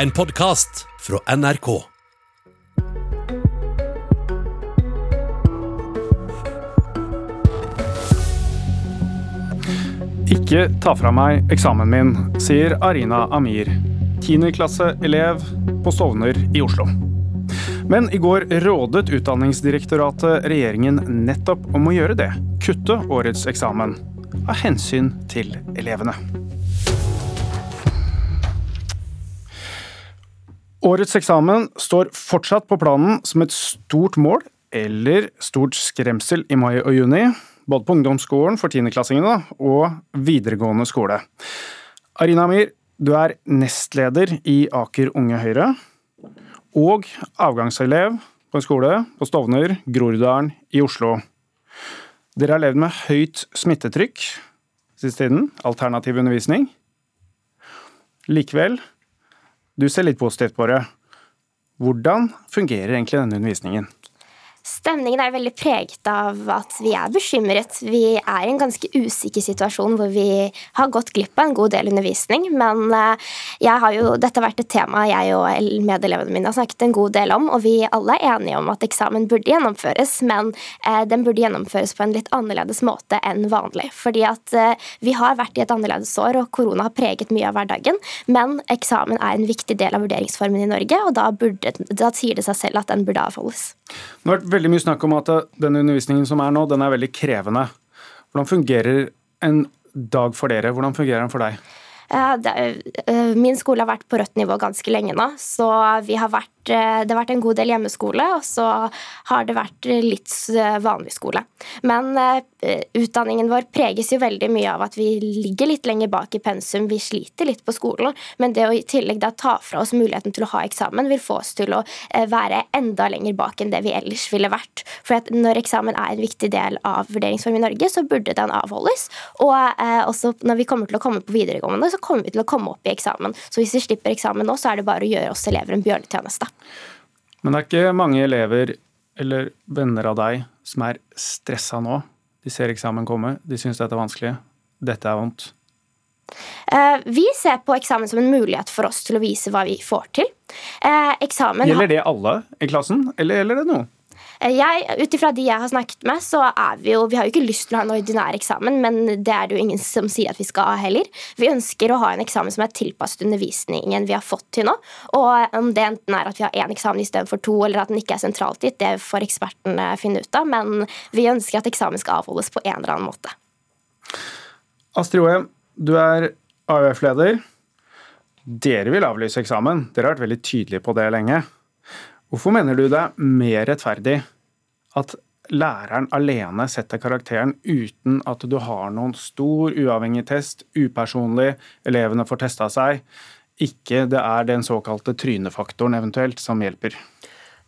En podkast fra NRK. Ikke ta fra meg eksamen min, sier Arina Amir, tiendeklasseelev på Stovner i Oslo. Men i går rådet Utdanningsdirektoratet regjeringen nettopp om å gjøre det, kutte årets eksamen, av hensyn til elevene. Årets eksamen står fortsatt på planen som et stort mål eller stort skremsel i mai og juni, både på ungdomsskolen for tiendeklassingene og videregående skole. Arina Amir, du er nestleder i Aker Unge Høyre og avgangselev på en skole på Stovner, Groruddalen i Oslo. Dere har levd med høyt smittetrykk siste tiden, alternativ undervisning. Likevel, du ser litt positivt på det. Hvordan fungerer egentlig denne undervisningen? Stemningen er veldig preget av at vi er bekymret. Vi er i en ganske usikker situasjon hvor vi har gått glipp av en god del undervisning. Men eh, har jo, dette har vært et tema jeg og medelevene mine har snakket en god del om. Og vi alle er enige om at eksamen burde gjennomføres, men eh, den burde gjennomføres på en litt annerledes måte enn vanlig. Fordi at eh, vi har vært i et annerledes år, og korona har preget mye av hverdagen. Men eksamen er en viktig del av vurderingsformen i Norge, og da, burde, da sier det seg selv at den burde avholdes. Det har veldig mye snakk om at den undervisningen som er nå, den er veldig krevende. Hvordan fungerer en dag for dere? Hvordan fungerer den for deg? Eh, min skole har vært på rødt nivå ganske lenge nå, så vi har vært, eh, det har vært en god del hjemmeskole, og så har det vært litt eh, vanlig skole. Men utdanningen vår preges jo veldig mye av at vi ligger litt lenger bak i pensum, vi sliter litt på skolen, men det å i tillegg da ta fra oss muligheten til å ha eksamen, vil få oss til å være enda lenger bak enn det vi ellers ville vært. For når eksamen er en viktig del av vurderingsform i Norge, så burde den avholdes. Og også når vi kommer til å komme på videregående, så kommer vi til å komme opp i eksamen. Så hvis vi slipper eksamen nå, så er det bare å gjøre oss elever en bjørnetjeneste. Men det er ikke mange elever eller venner av deg som er stressa nå? De ser eksamen komme, de syns dette er vanskelig, dette er vondt. Eh, vi ser på eksamen som en mulighet for oss til å vise hva vi får til. Eh, eksamen Gjelder det alle i klassen, eller gjelder det noen? Eh, Ut ifra de jeg har snakket med, så er vi jo Vi har jo ikke lyst til å ha en ordinær eksamen, men det er det jo ingen som sier at vi skal ha heller. Vi ønsker å ha en eksamen som er tilpasset undervisningen vi har fått til nå. Og om det enten er at vi har én eksamen istedenfor to, eller at den ikke er sentralt gitt, det får ekspertene finne ut av, men vi ønsker at eksamen skal avholdes på en eller annen måte. Astrid Oe, du er AUF-leder. Dere vil avlyse eksamen. Dere har vært veldig tydelige på det lenge. Hvorfor mener du det er mer rettferdig at læreren alene setter karakteren uten at du har noen stor uavhengig test, upersonlig, elevene får testa seg, ikke det er den såkalte trynefaktoren eventuelt som hjelper?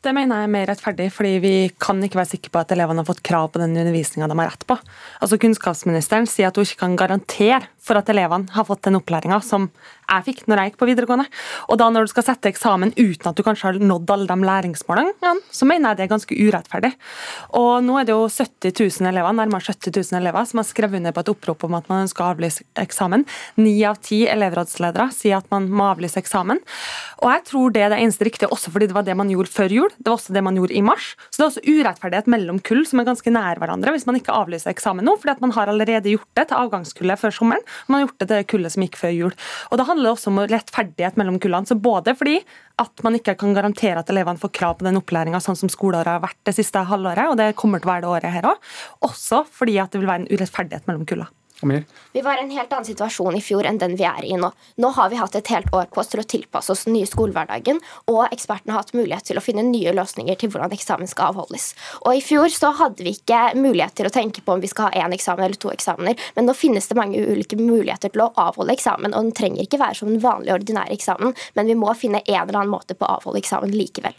Det mener jeg er mer rettferdig, fordi vi kan ikke være sikre på at elevene har fått krav på den undervisninga de har rett på. Altså Kunnskapsministeren sier at hun ikke kan garantere for at elevene har fått den opplæringa som jeg fikk når jeg gikk på videregående. Og da når du skal sette eksamen uten at du kanskje har nådd alle de læringsmålene, så mener jeg det er ganske urettferdig. Og nå er det jo 70 000 elever, nærmere 70 000 elever som har skrevet under på et opprop om at man ønsker å avlyse eksamen. Ni av ti elevrådsledere sier at man må avlyse eksamen. Og jeg tror det er det eneste riktige, også fordi det var det man gjorde før jul. Det var også det man gjorde i mars. Så det er også urettferdighet mellom kull som er ganske nær hverandre hvis man ikke avlyser eksamen nå, fordi at man har allerede gjort det til avgangskullet før sommeren. Man har gjort det til kullet som gikk før jul. Og da handler det også om rettferdighet mellom kullene. Så både fordi at man ikke kan garantere at elevene får krav på den opplæringa sånn som skoleåret har vært det siste halvåret, og det kommer til å være det året her òg, også fordi at det vil være en urettferdighet mellom kullene. Vi var i en helt annen situasjon i fjor enn den vi er i nå. Nå har vi hatt et helt år på oss til å tilpasse oss den nye skolehverdagen, og ekspertene har hatt mulighet til å finne nye løsninger til hvordan eksamen skal avholdes. Og I fjor så hadde vi ikke mulighet til å tenke på om vi skal ha én eksamen eller to eksamener, men nå finnes det mange ulike muligheter til å avholde eksamen, og den trenger ikke være som den vanlige, ordinære eksamen, men vi må finne en eller annen måte på å avholde eksamen likevel.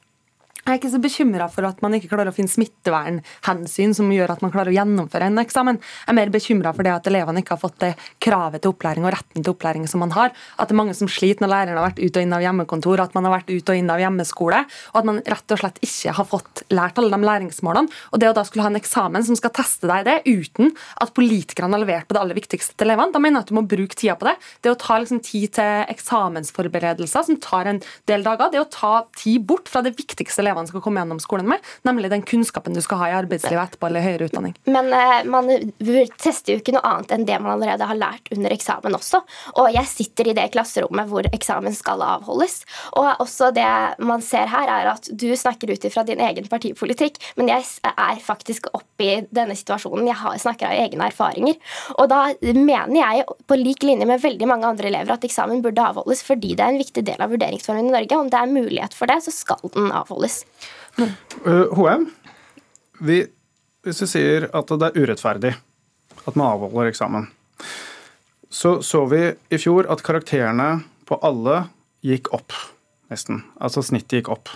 Jeg er ikke så bekymra for at man ikke klarer å finne smittevernhensyn som gjør at man klarer å gjennomføre en eksamen. Jeg er mer bekymra for det at elevene ikke har fått det kravet til opplæring og retten til opplæring som man har. At det er mange som sliter når læreren har vært ut og inn av hjemmekontor, at man har vært ut og inn av hjemmeskole, og at man rett og slett ikke har fått lært alle de læringsmålene. Og det å da skulle ha en eksamen som skal teste deg det, uten at politikerne har levert på det aller viktigste til elevene, da mener jeg at du må bruke tida på det. Det å ta liksom tid til eksamensforberedelser som tar en del dager, det å ta tid bort fra det viktigste elevene elevene skal komme gjennom skolen med, nemlig den kunnskapen du skal ha i arbeidslivet etterpå eller høyere utdanning. Men uh, man tester jo ikke noe annet enn det man allerede har lært under eksamen også. Og jeg sitter i det klasserommet hvor eksamen skal avholdes. Og også det man ser her, er at du snakker ut ifra din egen partipolitikk, men jeg er faktisk oppe i denne situasjonen. Jeg snakker av egne erfaringer. Og da mener jeg, på lik linje med veldig mange andre elever, at eksamen burde avholdes fordi det er en viktig del av vurderingsformen i Norge. Om det er mulighet for det, så skal den avholdes. Eh, HM, vi, hvis vi sier at det er urettferdig at man avholder eksamen, så så vi i fjor at karakterene på alle gikk opp, nesten. Altså snittet gikk opp.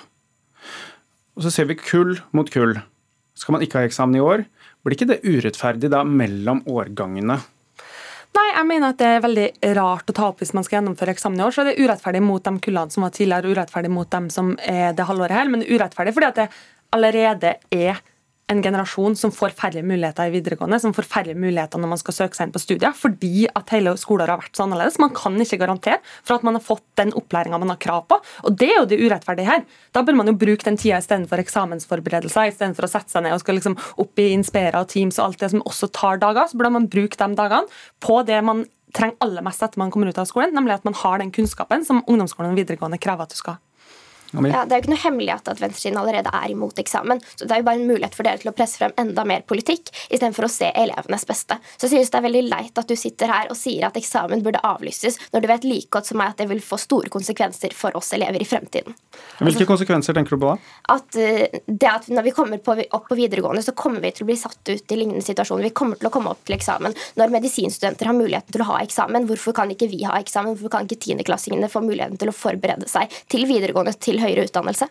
Og så ser vi kull mot kull. Skal man ikke ha eksamen i år, blir ikke det urettferdig da mellom årgangene? Nei, jeg mener at det er veldig rart å ta opp hvis man skal gjennomføre eksamen i år. Så er det urettferdig mot de kullene som var tidligere, urettferdig mot dem som er det halvåret her, men urettferdig fordi at det allerede er en generasjon som får færre muligheter i videregående, som får færre muligheter når man skal søke seg inn på studier, fordi at hele skoleåret har vært så annerledes. Man kan ikke garantere for at man har fått den opplæringa man har krav på. Og det er jo det urettferdige her. Da bør man jo bruke den tida istedenfor eksamensforberedelser, istedenfor å sette seg ned og skal liksom opp i Inspira og Teams og alt det som også tar dager, så burde man bruke de dagene på det man trenger aller mest etter man kommer ut av skolen, nemlig at man har den kunnskapen som ungdomsskolen og videregående krever at du skal ha. Ja, det er jo ikke noe hemmelighet at venstresiden allerede er imot eksamen. Så det er jo bare en mulighet for dere til å presse frem enda mer politikk istedenfor å se elevenes beste. Så jeg synes det er veldig leit at du sitter her og sier at eksamen burde avlyses, når du vet like godt som meg at det vil få store konsekvenser for oss elever i fremtiden. Hvilke altså, konsekvenser tenker du på da? At uh, det at Når vi kommer på, opp på videregående, så kommer vi til å bli satt ut i lignende situasjoner. Vi kommer til å komme opp til eksamen. Når medisinstudenter har muligheten til å ha eksamen, hvorfor kan ikke vi ha eksamen? Hvorfor kan ikke tiendeklassingene få muligheten til å forberede seg til videregående, til høyere utdannelse?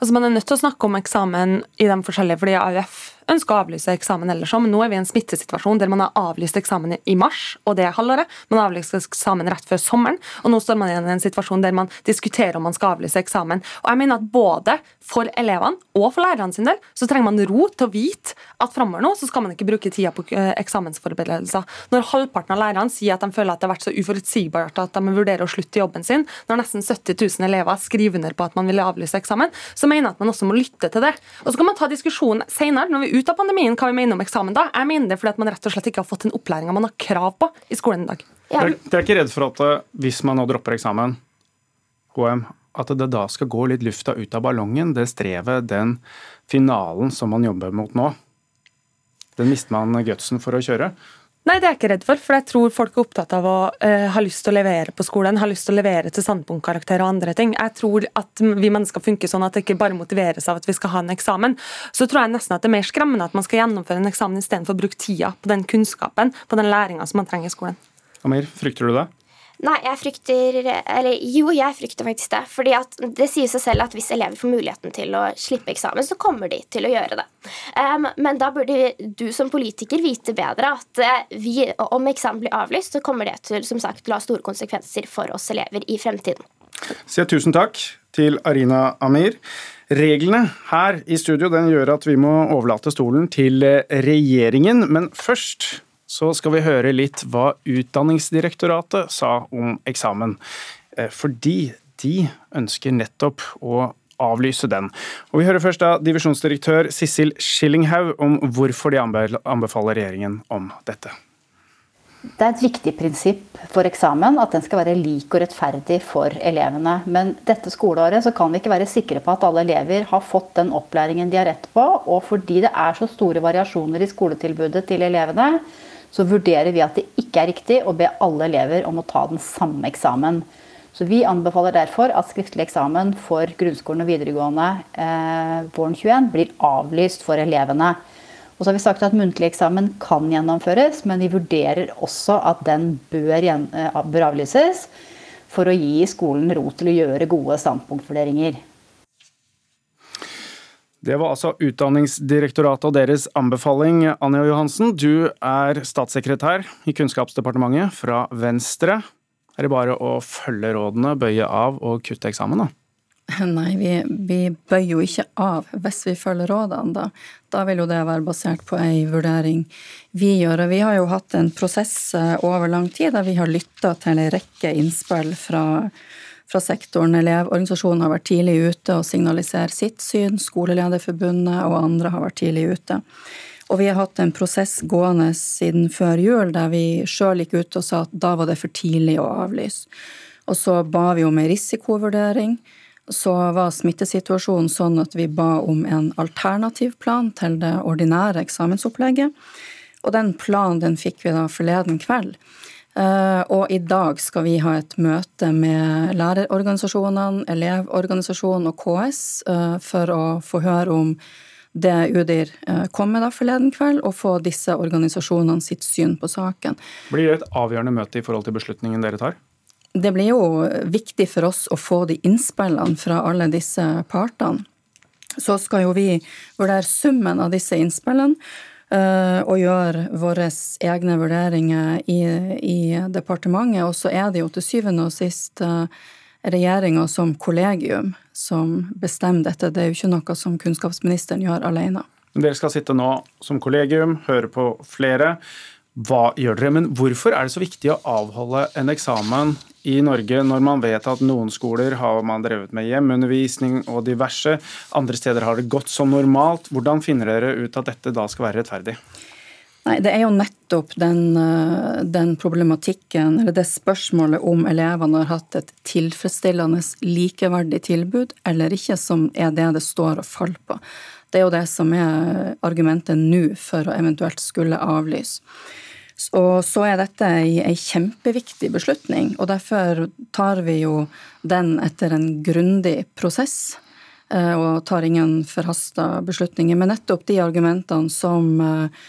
Altså Man er nødt til å snakke om eksamen i de forskjellige, fordi AUF ønsker å avlyse eksamen ellers òg, men nå er vi i en smittesituasjon der man har avlyst eksamen i mars, og det er halvåret. Man har avlyst eksamen rett før sommeren, og nå står man igjen i en situasjon der man diskuterer om man skal avlyse eksamen. Og jeg mener at både for elevene og for lærerne sin del så trenger man ro til å vite at framover nå så skal man ikke bruke tida på eh, eksamensforberedelser. Når halvparten av lærerne sier at de føler at det har vært så uforutsigbart at de vurderer å slutte i jobben sin, når nesten 70 000 elever skriver under på at man vil avlyse eksamen, så mener jeg at man også må lytte til det. Og så kan man ta diskusjonen senere, når vi ut av pandemien, hva vi mener om eksamen da. Jeg mener det fordi at man rett og slett ikke har fått den opplæringa man har krav på i skolen i dag. Ja. Dere er ikke redd for at eh, hvis man nå dropper eksamen, HM, at det da skal gå litt lufta ut av ballongen, det strevet, den finalen som man jobber mot nå? Den mister man gutsen for å kjøre? Nei, det er jeg ikke redd for. For jeg tror folk er opptatt av å uh, ha lyst til å levere på skolen. Ha lyst til å levere til standpunktkarakter og andre ting. Jeg tror at vi mennesker funker sånn at det ikke bare motiveres av at vi skal ha en eksamen. Så tror jeg nesten at det er mer skremmende at man skal gjennomføre en eksamen istedenfor å bruke tida på den kunnskapen, på den læringa som man trenger i skolen. Amir, frykter du det? Nei, jeg frykter Eller jo, jeg frykter faktisk det. Fordi at det sier seg selv at hvis elever får muligheten til å slippe eksamen, så kommer de til å gjøre det. Um, men da burde du som politiker vite bedre at uh, vi, om eksamen blir avlyst, så kommer det til som sagt, til å ha store konsekvenser for oss elever i fremtiden. Sier tusen takk til Arina Amir. Reglene her i studio den gjør at vi må overlate stolen til regjeringen, men først så skal vi høre litt hva Utdanningsdirektoratet sa om eksamen. Eh, fordi de ønsker nettopp å avlyse den. Og Vi hører først da divisjonsdirektør Sissel Schillinghaug om hvorfor de anbefaler regjeringen om dette. Det er et viktig prinsipp for eksamen at den skal være lik og rettferdig for elevene. Men dette skoleåret så kan vi ikke være sikre på at alle elever har fått den opplæringen de har rett på. Og fordi det er så store variasjoner i skoletilbudet til elevene, så vurderer vi at det ikke er riktig å be alle elever om å ta den samme eksamen. Så Vi anbefaler derfor at skriftlig eksamen for grunnskolen og videregående eh, våren 21 blir avlyst for elevene. Og så har vi sagt at Muntlig eksamen kan gjennomføres, men vi vurderer også at den bør, eh, bør avlyses for å gi skolen ro til å gjøre gode standpunktvurderinger. Det var altså Utdanningsdirektoratet og deres anbefaling. Anja Johansen, du er statssekretær i Kunnskapsdepartementet fra Venstre. Er det bare å følge rådene, bøye av og kutte eksamen, da? Nei, vi, vi, bøyer jo ikke av hvis vi følger rådene, da. Da vil jo det være basert på ei vurdering vi gjør. Og vi har jo hatt en prosess eh, over lang tid der vi har lytta til ei rekke innspill fra fra sektoren. Elevorganisasjonen har vært tidlig ute og signalisert sitt syn. Skolelederforbundet og andre har vært tidlig ute. Og vi har hatt en prosess gående siden før jul der vi sjøl gikk ut og sa at da var det for tidlig å avlyse. Og så ba vi om ei risikovurdering. Så var smittesituasjonen sånn at vi ba om en alternativ plan til det ordinære eksamensopplegget. Og den planen den fikk vi da forleden kveld. Eh, og i dag skal vi ha et møte med lærerorganisasjonene, Elevorganisasjonen og KS eh, for å få høre om det UDIR eh, kom med da forleden kveld, og få disse organisasjonene sitt syn på saken. Blir det et avgjørende møte i forhold til beslutningen dere tar? Det blir jo viktig for oss å få de innspillene fra alle disse partene. Så skal jo vi vurdere summen av disse innspillene og gjøre våre egne vurderinger i, i, departementet. Og så er det jo til syvende og sist uh, regjeringa som kollegium som bestemmer dette. Det er jo ikke noe som kunnskapsministeren gjør alene. Dere skal sitte nå som kollegium, høre på flere. Hva gjør dere? Men hvorfor er det så viktig å avholde en eksamen i Norge når man vet at noen skoler har man drevet med hjemmeundervisning og diverse, andre steder har det gått som normalt. Hvordan finner dere ut at dette da skal være rettferdig? Nei, Det er jo nettopp den, eh, den, problematikken, eller det spørsmålet om elevene har hatt et tilfredsstillende likeverdig tilbud eller ikke, som er det det står og faller på. Det er jo det som er argumentet nå for å eventuelt skulle avlyse. Og så er dette ei, kjempeviktig beslutning, og derfor tar vi jo den etter en grundig prosess. Eh, og tar ingen forhasta beslutninger. Men nettopp de argumentene som eh,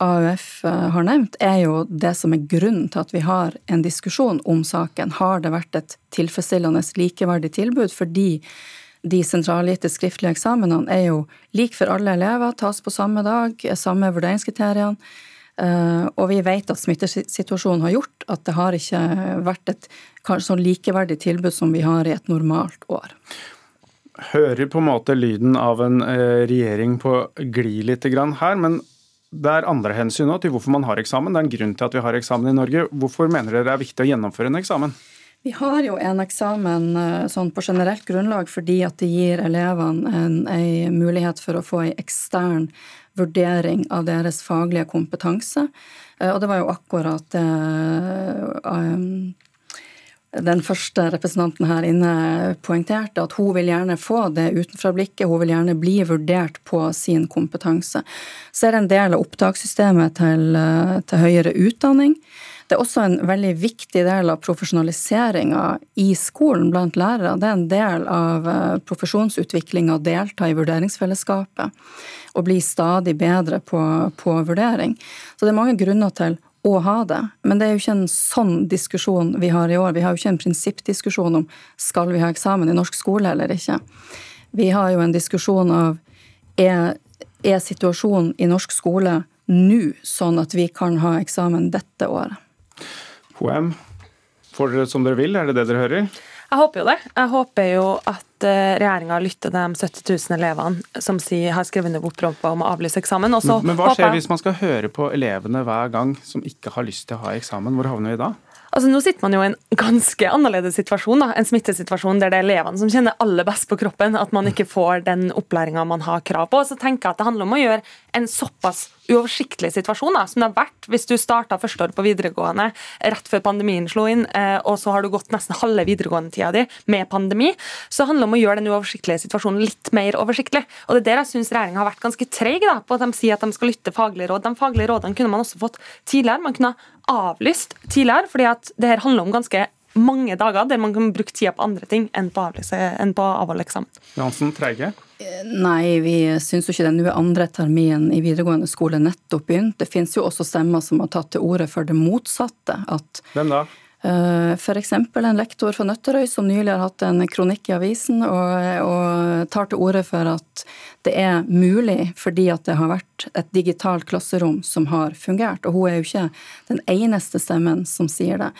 AUF eh, har nevnt, er jo det som er grunnen til at vi har en diskusjon om saken. Har det vært et tilfredsstillende likeverdig tilbud? Fordi de sentralgitte skriftlige eksamenene er jo like for alle elever, tas på samme dag, samme vurderingskriteriene. Eh, og vi vet at smittesituasjonen har gjort at det har ikke vært et sånn likeverdig tilbud som vi har i et normalt år. Hører på en måte lyden av en eh, regjering på glid litt her, men det er andre hensyn til hvorfor man har eksamen. Det er en grunn til at vi har eksamen i Norge. Hvorfor mener dere det er viktig å gjennomføre en eksamen? Vi har jo en eksamen eh, sånn på generelt grunnlag fordi at det gir elevene en, en mulighet for å få en ekstern vurdering av deres faglige kompetanse. Eh, og det var jo akkurat det um, den første representanten her inne poengterte, at hun vil gjerne få det utenfra blikket, hun vil gjerne bli vurdert på sin kompetanse. Så er det en del av opptakssystemet til, til høyere utdanning. Det er også en veldig viktig del av profesjonaliseringa i skolen blant lærere. Det er en del av eh, profesjonsutviklinga å delta i vurderingsfellesskapet og bli stadig bedre på, på vurdering. Så det er mange grunner til å ha det. Men det er jo ikke en sånn diskusjon vi har i år. Vi har jo ikke en prinsippdiskusjon om skal vi ha eksamen i norsk skole eller ikke. Vi har jo en diskusjon av er, er situasjonen i norsk skole nå sånn at vi kan ha eksamen dette året? HM, får dere som dere vil, er det det dere hører? Jeg håper jo det. Jeg håper jo at eh, regjeringa lytter til de 70 000 elevene som sier, har skrevet under opprompa om å avlyse eksamen. Men, men, hva skjer jeg... hvis man skal høre på elevene hver gang som ikke har lyst til å ha eksamen? Hvor havner vi da? Altså, nå sitter man jo i en ganske annerledes situasjon. Da. En smittesituasjon der det er elevene som kjenner aller best på kroppen at man ikke får den opplæringa man har krav på. Så tenker jeg at det handler om å gjøre en såpass uoversiktlig situasjon da, som det har vært hvis du starta første år på videregående rett før pandemien slo inn, eh, og så har du gått nesten halve videregående-tida di med pandemi. Så handler det om å gjøre den uoversiktlige situasjonen litt mer oversiktlig. Og det er der jeg syns regjeringa har vært ganske treig på at de sier at de skal lytte faglige råd. De faglige rådene kunne man også fått tidligere. Man kunne avlyst tidligere, fordi at det her handler om ganske mange dager der man kan bruke tida på andre ting enn på, avlyse, enn på å avholde eksamen. Johansen, treige? Nei, vi syns jo ikke det. Nå er andre termin i videregående skole nettopp begynt. Det finnes jo også stemmer som har tatt til orde for det motsatte. At Hvem da? F.eks. en lektor fra Nøtterøy som nylig har hatt en kronikk i avisen og, og tar til orde for at det er mulig fordi at det har vært et digitalt klasserom som har fungert. Og hun er jo ikke den eneste stemmen som sier det.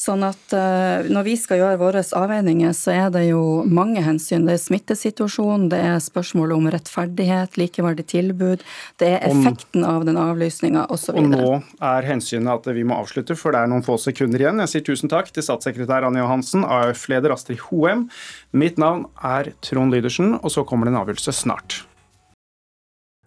Sånn at uh, når vi skal gjøre våre avveininger, så er det jo mange hensyn. Det er smittesituasjonen, det er spørsmålet om rettferdighet, likeverdig tilbud, det er effekten av den avlysninga osv. Og nå er hensynet at vi må avslutte, for det er noen få sekunder igjen. Jeg sier tusen takk til statssekretær Anne Johansen, AUF-leder Astrid Hoem. Mitt navn er Trond Lydersen, og så kommer det en avgjørelse snart.